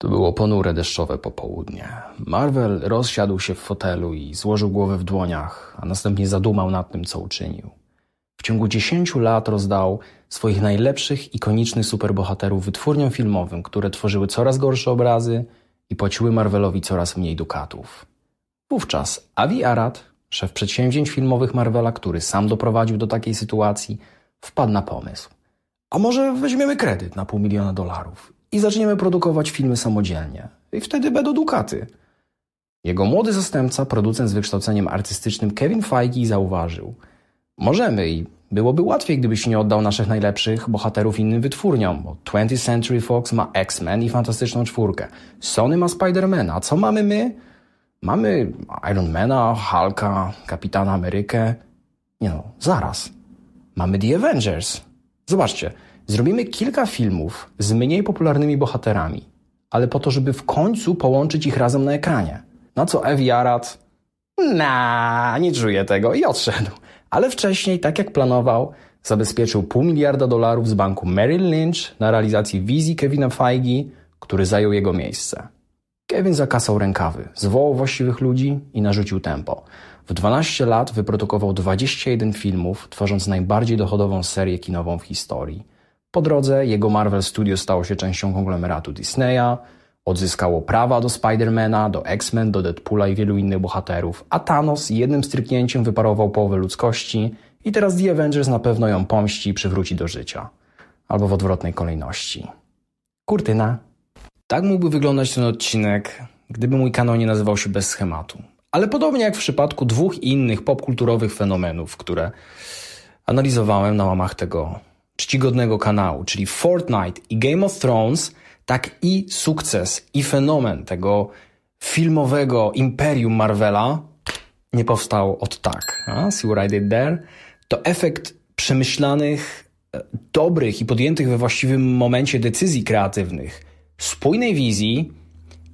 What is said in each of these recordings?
To było ponure deszczowe popołudnie. Marvel rozsiadł się w fotelu i złożył głowę w dłoniach, a następnie zadumał nad tym, co uczynił. W ciągu dziesięciu lat rozdał swoich najlepszych, ikonicznych superbohaterów wytwórniom filmowym, które tworzyły coraz gorsze obrazy i płaciły Marvelowi coraz mniej dukatów. Wówczas Avi Arad, szef przedsięwzięć filmowych Marvela, który sam doprowadził do takiej sytuacji, wpadł na pomysł. A może weźmiemy kredyt na pół miliona dolarów i zaczniemy produkować filmy samodzielnie. I wtedy będą dukaty. Jego młody zastępca, producent z wykształceniem artystycznym Kevin Feige zauważył. Możemy i byłoby łatwiej, gdybyś nie oddał naszych najlepszych bohaterów innym wytwórniom, bo 20th Century Fox ma X-Men i Fantastyczną Czwórkę. Sony ma Spidermana. A co mamy my? Mamy Ironmana, Hulka, Kapitana Amerykę. Nie no, zaraz. Mamy The Avengers. Zobaczcie, Zrobimy kilka filmów z mniej popularnymi bohaterami, ale po to, żeby w końcu połączyć ich razem na ekranie. Na co Evi Arad? Na, nie czuję tego i odszedł. Ale wcześniej, tak jak planował, zabezpieczył pół miliarda dolarów z banku Merrill Lynch na realizacji wizji Kevina Feige, który zajął jego miejsce. Kevin zakasał rękawy, zwołał właściwych ludzi i narzucił tempo. W 12 lat wyprodukował 21 filmów, tworząc najbardziej dochodową serię kinową w historii. Po drodze jego Marvel Studios stało się częścią konglomeratu Disneya, odzyskało prawa do Spidermana, do X-Men, do Deadpoola i wielu innych bohaterów, a Thanos jednym stryknięciem wyparował połowę ludzkości i teraz The Avengers na pewno ją pomści i przywróci do życia. Albo w odwrotnej kolejności. Kurtyna. Tak mógłby wyglądać ten odcinek, gdyby mój kanał nie nazywał się bez schematu. Ale podobnie jak w przypadku dwóch innych popkulturowych fenomenów, które analizowałem na łamach tego czcigodnego kanału, czyli Fortnite i Game of Thrones, tak i sukces i fenomen tego filmowego imperium Marvela nie powstał od tak. A? See what I did there? To efekt przemyślanych, e, dobrych i podjętych we właściwym momencie decyzji kreatywnych, spójnej wizji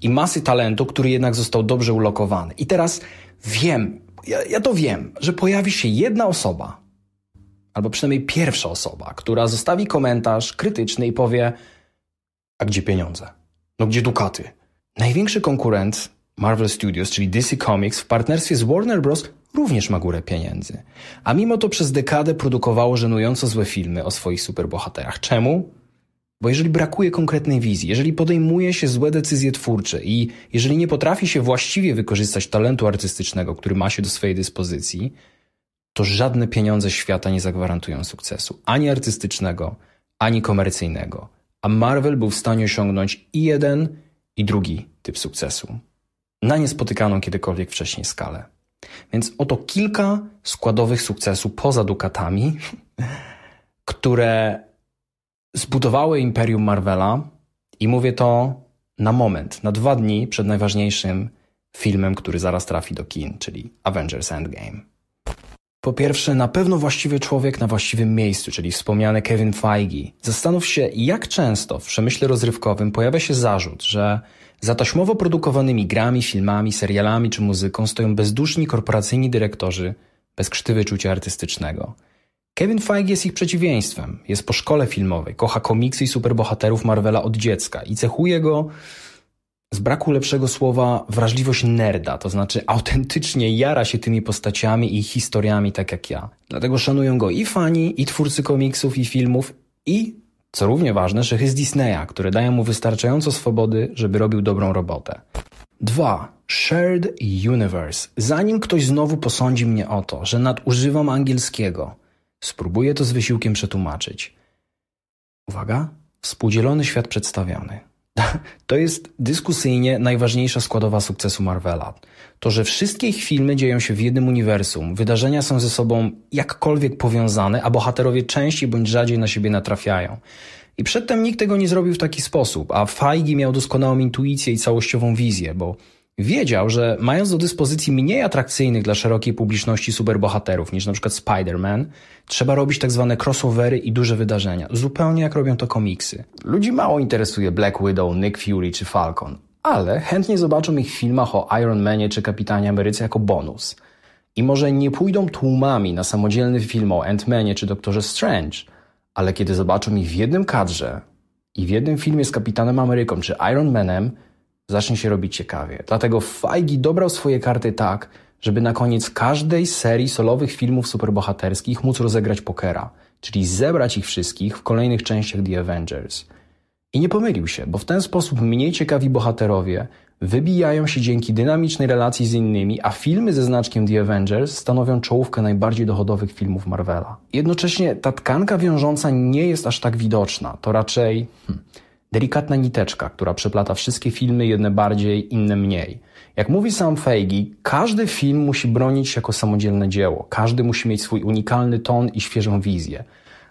i masy talentu, który jednak został dobrze ulokowany. I teraz wiem, ja, ja to wiem, że pojawi się jedna osoba, albo przynajmniej pierwsza osoba, która zostawi komentarz krytyczny i powie: A gdzie pieniądze? No gdzie dukaty? Największy konkurent Marvel Studios, czyli DC Comics, w partnerstwie z Warner Bros. również ma górę pieniędzy. A mimo to przez dekadę produkowało żenująco złe filmy o swoich superbohaterach. Czemu? Bo jeżeli brakuje konkretnej wizji, jeżeli podejmuje się złe decyzje twórcze i jeżeli nie potrafi się właściwie wykorzystać talentu artystycznego, który ma się do swojej dyspozycji, to żadne pieniądze świata nie zagwarantują sukcesu, ani artystycznego, ani komercyjnego. A Marvel był w stanie osiągnąć i jeden, i drugi typ sukcesu. Na niespotykaną kiedykolwiek wcześniej skalę. Więc oto kilka składowych sukcesów poza dukatami, które zbudowały imperium Marvela i mówię to na moment, na dwa dni przed najważniejszym filmem, który zaraz trafi do kin, czyli Avengers Endgame. Po pierwsze, na pewno właściwy człowiek na właściwym miejscu, czyli wspomniany Kevin Feige. Zastanów się, jak często w przemyśle rozrywkowym pojawia się zarzut, że za taśmowo produkowanymi grami, filmami, serialami czy muzyką stoją bezduszni korporacyjni dyrektorzy bez krzty wyczucia artystycznego. Kevin Feige jest ich przeciwieństwem. Jest po szkole filmowej, kocha komiksy i superbohaterów Marvela od dziecka i cechuje go z braku lepszego słowa wrażliwość nerda, to znaczy autentycznie jara się tymi postaciami i historiami tak jak ja. Dlatego szanują go i fani, i twórcy komiksów, i filmów, i, co równie ważne, szechy z Disneya, które dają mu wystarczająco swobody, żeby robił dobrą robotę. 2. Shared Universe. Zanim ktoś znowu posądzi mnie o to, że nadużywam angielskiego, spróbuję to z wysiłkiem przetłumaczyć. Uwaga, współdzielony świat przedstawiony. To jest dyskusyjnie najważniejsza składowa sukcesu Marvela. To, że wszystkie ich filmy dzieją się w jednym uniwersum, wydarzenia są ze sobą jakkolwiek powiązane, a bohaterowie częściej bądź rzadziej na siebie natrafiają. I przedtem nikt tego nie zrobił w taki sposób, a Feige miał doskonałą intuicję i całościową wizję, bo Wiedział, że mając do dyspozycji mniej atrakcyjnych dla szerokiej publiczności superbohaterów niż przykład Spider-Man, trzeba robić tak zwane crossovery i duże wydarzenia, zupełnie jak robią to komiksy. Ludzi mało interesuje Black Widow, Nick Fury czy Falcon, ale chętnie zobaczą ich w filmach o Iron Manie czy Kapitanie Ameryce jako bonus. I może nie pójdą tłumami na samodzielny film o Ant-Manie czy Doktorze Strange, ale kiedy zobaczą ich w jednym kadrze i w jednym filmie z Kapitanem Ameryką czy Iron Manem zacznie się robić ciekawie. Dlatego Feige dobrał swoje karty tak, żeby na koniec każdej serii solowych filmów superbohaterskich móc rozegrać pokera, czyli zebrać ich wszystkich w kolejnych częściach The Avengers. I nie pomylił się, bo w ten sposób mniej ciekawi bohaterowie wybijają się dzięki dynamicznej relacji z innymi, a filmy ze znaczkiem The Avengers stanowią czołówkę najbardziej dochodowych filmów Marvela. Jednocześnie ta tkanka wiążąca nie jest aż tak widoczna, to raczej hmm, delikatna niteczka, która przeplata wszystkie filmy, jedne bardziej, inne mniej. Jak mówi sam Feige, każdy film musi bronić się jako samodzielne dzieło, każdy musi mieć swój unikalny ton i świeżą wizję.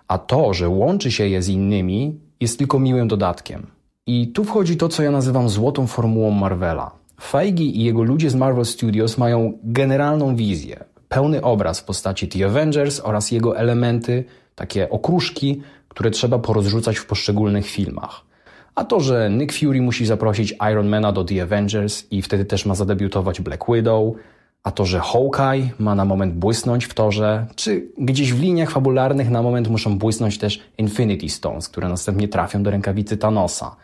A to, że łączy się je z innymi, jest tylko miłym dodatkiem. I tu wchodzi to, co ja nazywam złotą formułą Marvela. Feige i jego ludzie z Marvel Studios mają generalną wizję, pełny obraz w postaci The Avengers oraz jego elementy, takie okruszki, które trzeba porozrzucać w poszczególnych filmach. A to, że Nick Fury musi zaprosić Ironmana do The Avengers i wtedy też ma zadebiutować Black Widow, a to, że Hawkeye ma na moment błysnąć w torze, czy gdzieś w liniach fabularnych na moment muszą błysnąć też Infinity Stones, które następnie trafią do rękawicy Thanosa.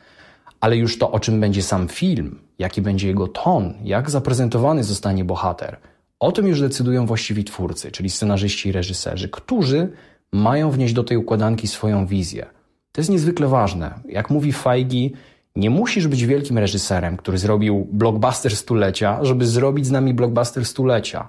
Ale już to, o czym będzie sam film, jaki będzie jego ton, jak zaprezentowany zostanie bohater, o tym już decydują właściwi twórcy, czyli scenarzyści i reżyserzy, którzy mają wnieść do tej układanki swoją wizję. To jest niezwykle ważne. Jak mówi Feige, nie musisz być wielkim reżyserem, który zrobił blockbuster stulecia, żeby zrobić z nami blockbuster stulecia.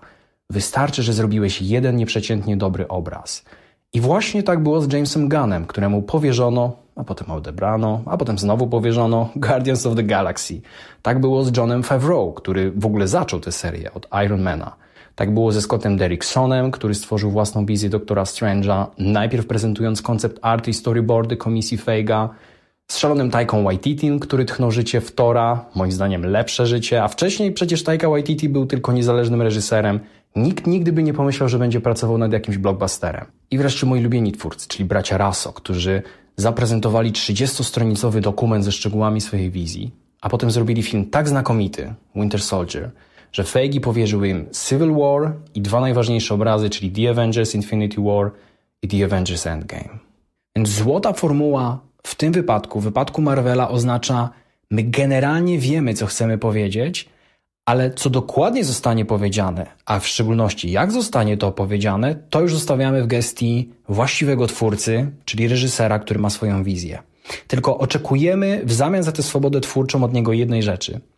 Wystarczy, że zrobiłeś jeden nieprzeciętnie dobry obraz. I właśnie tak było z Jamesem Gunnem, któremu powierzono, a potem odebrano, a potem znowu powierzono Guardians of the Galaxy. Tak było z Johnem Favreau, który w ogóle zaczął tę serię od Ironmana. Tak było ze Scottem Derricksonem, który stworzył własną wizję Doktora Strange'a, najpierw prezentując koncept art i storyboardy komisji Feiga, z szalonym Taiką Waititim, który tchnął życie w Tora, moim zdaniem lepsze życie, a wcześniej przecież Taika Waititi był tylko niezależnym reżyserem. Nikt nigdy by nie pomyślał, że będzie pracował nad jakimś blockbusterem. I wreszcie moi lubieni twórcy, czyli bracia Rasso, którzy zaprezentowali 30-stronicowy dokument ze szczegółami swojej wizji, a potem zrobili film tak znakomity, Winter Soldier, że Feige powierzył im Civil War i dwa najważniejsze obrazy, czyli The Avengers Infinity War i The Avengers Endgame. Więc złota formuła w tym wypadku, w wypadku Marvela oznacza my generalnie wiemy, co chcemy powiedzieć, ale co dokładnie zostanie powiedziane, a w szczególności jak zostanie to opowiedziane, to już zostawiamy w gestii właściwego twórcy, czyli reżysera, który ma swoją wizję. Tylko oczekujemy w zamian za tę swobodę twórczą od niego jednej rzeczy –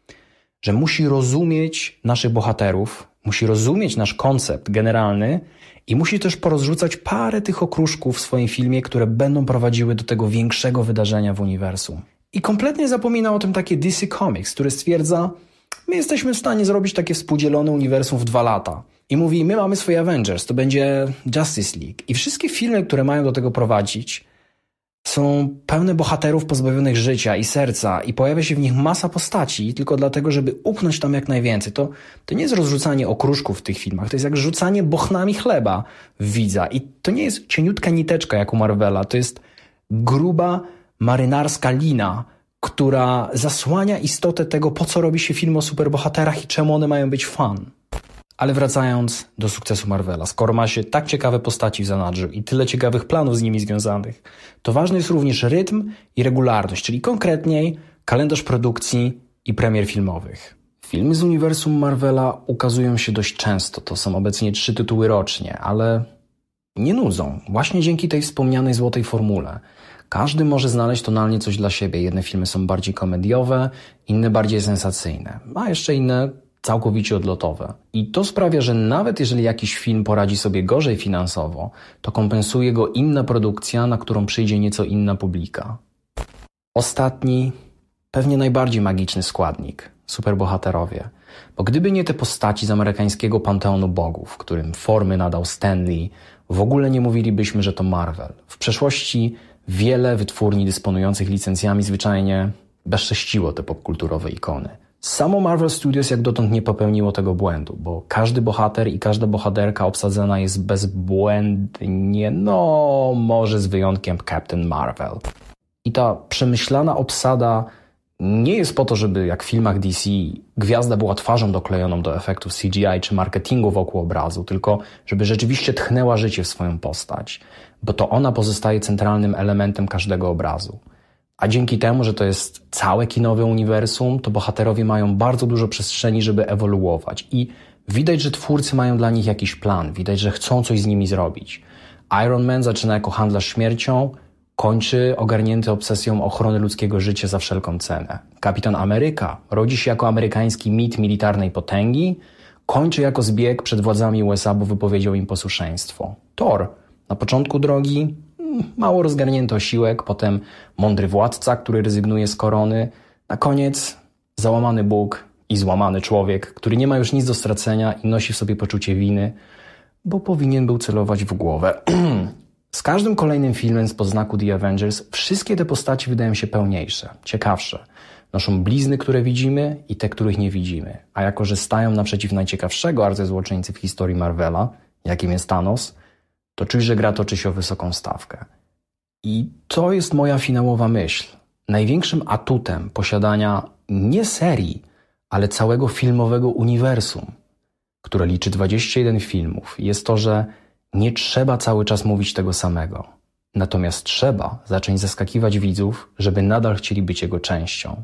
że musi rozumieć naszych bohaterów, musi rozumieć nasz koncept generalny i musi też porozrzucać parę tych okruszków w swoim filmie, które będą prowadziły do tego większego wydarzenia w uniwersum. I kompletnie zapomina o tym takie DC Comics, które stwierdza, my jesteśmy w stanie zrobić takie współdzielone uniwersum w dwa lata. I mówi, my mamy swoje Avengers, to będzie Justice League. I wszystkie filmy, które mają do tego prowadzić, są pełne bohaterów pozbawionych życia i serca i pojawia się w nich masa postaci tylko dlatego, żeby upchnąć tam jak najwięcej. To, to nie jest rozrzucanie okruszków w tych filmach, to jest jak rzucanie bochnami chleba w widza. I to nie jest cieniutka niteczka jak u Marvela, to jest gruba marynarska lina, która zasłania istotę tego, po co robi się film o superbohaterach i czemu one mają być fan. Ale wracając do sukcesu Marvela, skoro ma się tak ciekawe postaci w zanadrzu i tyle ciekawych planów z nimi związanych, to ważny jest również rytm i regularność, czyli konkretniej kalendarz produkcji i premier filmowych. Filmy z uniwersum Marvela ukazują się dość często, to są obecnie trzy tytuły rocznie, ale nie nudzą, właśnie dzięki tej wspomnianej złotej formule. Każdy może znaleźć tonalnie coś dla siebie. Jedne filmy są bardziej komediowe, inne bardziej sensacyjne, a jeszcze inne całkowicie odlotowe. I to sprawia, że nawet jeżeli jakiś film poradzi sobie gorzej finansowo, to kompensuje go inna produkcja, na którą przyjdzie nieco inna publika. Ostatni, pewnie najbardziej magiczny składnik superbohaterowie. Bo gdyby nie te postaci z amerykańskiego panteonu bogów, którym formy nadał Stanley, w ogóle nie mówilibyśmy, że to Marvel. W przeszłości wiele wytwórni dysponujących licencjami zwyczajnie bezcześciło te popkulturowe ikony. Samo Marvel Studios jak dotąd nie popełniło tego błędu, bo każdy bohater i każda bohaterka obsadzona jest bezbłędnie, no może z wyjątkiem Captain Marvel. I ta przemyślana obsada nie jest po to, żeby jak w filmach DC gwiazda była twarzą doklejoną do efektów CGI czy marketingu wokół obrazu, tylko żeby rzeczywiście tchnęła życie w swoją postać, bo to ona pozostaje centralnym elementem każdego obrazu. A dzięki temu, że to jest całe kinowe uniwersum, to bohaterowie mają bardzo dużo przestrzeni, żeby ewoluować. I widać, że twórcy mają dla nich jakiś plan, widać, że chcą coś z nimi zrobić. Iron Man zaczyna jako handlarz śmiercią, kończy ogarnięty obsesją ochrony ludzkiego życia za wszelką cenę. Kapitan Ameryka rodzi się jako amerykański mit militarnej potęgi, kończy jako zbieg przed władzami USA, bo wypowiedział im posłuszeństwo. Thor na początku drogi mało rozgarnięty osiłek, potem mądry władca, który rezygnuje z korony, na koniec załamany Bóg i złamany człowiek, który nie ma już nic do stracenia i nosi w sobie poczucie winy, bo powinien był celować w głowę. Z każdym kolejnym filmem z podznaku The Avengers wszystkie te postaci wydają się pełniejsze, ciekawsze. Noszą blizny, które widzimy i te, których nie widzimy. A jako, że stają naprzeciw najciekawszego arcyzłoczyńcy w historii Marvela, jakim jest Thanos, to czuć, że gra toczy się o wysoką stawkę. I to jest moja finałowa myśl. Największym atutem posiadania nie serii, ale całego filmowego uniwersum, które liczy 21 filmów, jest to, że nie trzeba cały czas mówić tego samego. Natomiast trzeba zacząć zaskakiwać widzów, żeby nadal chcieli być jego częścią.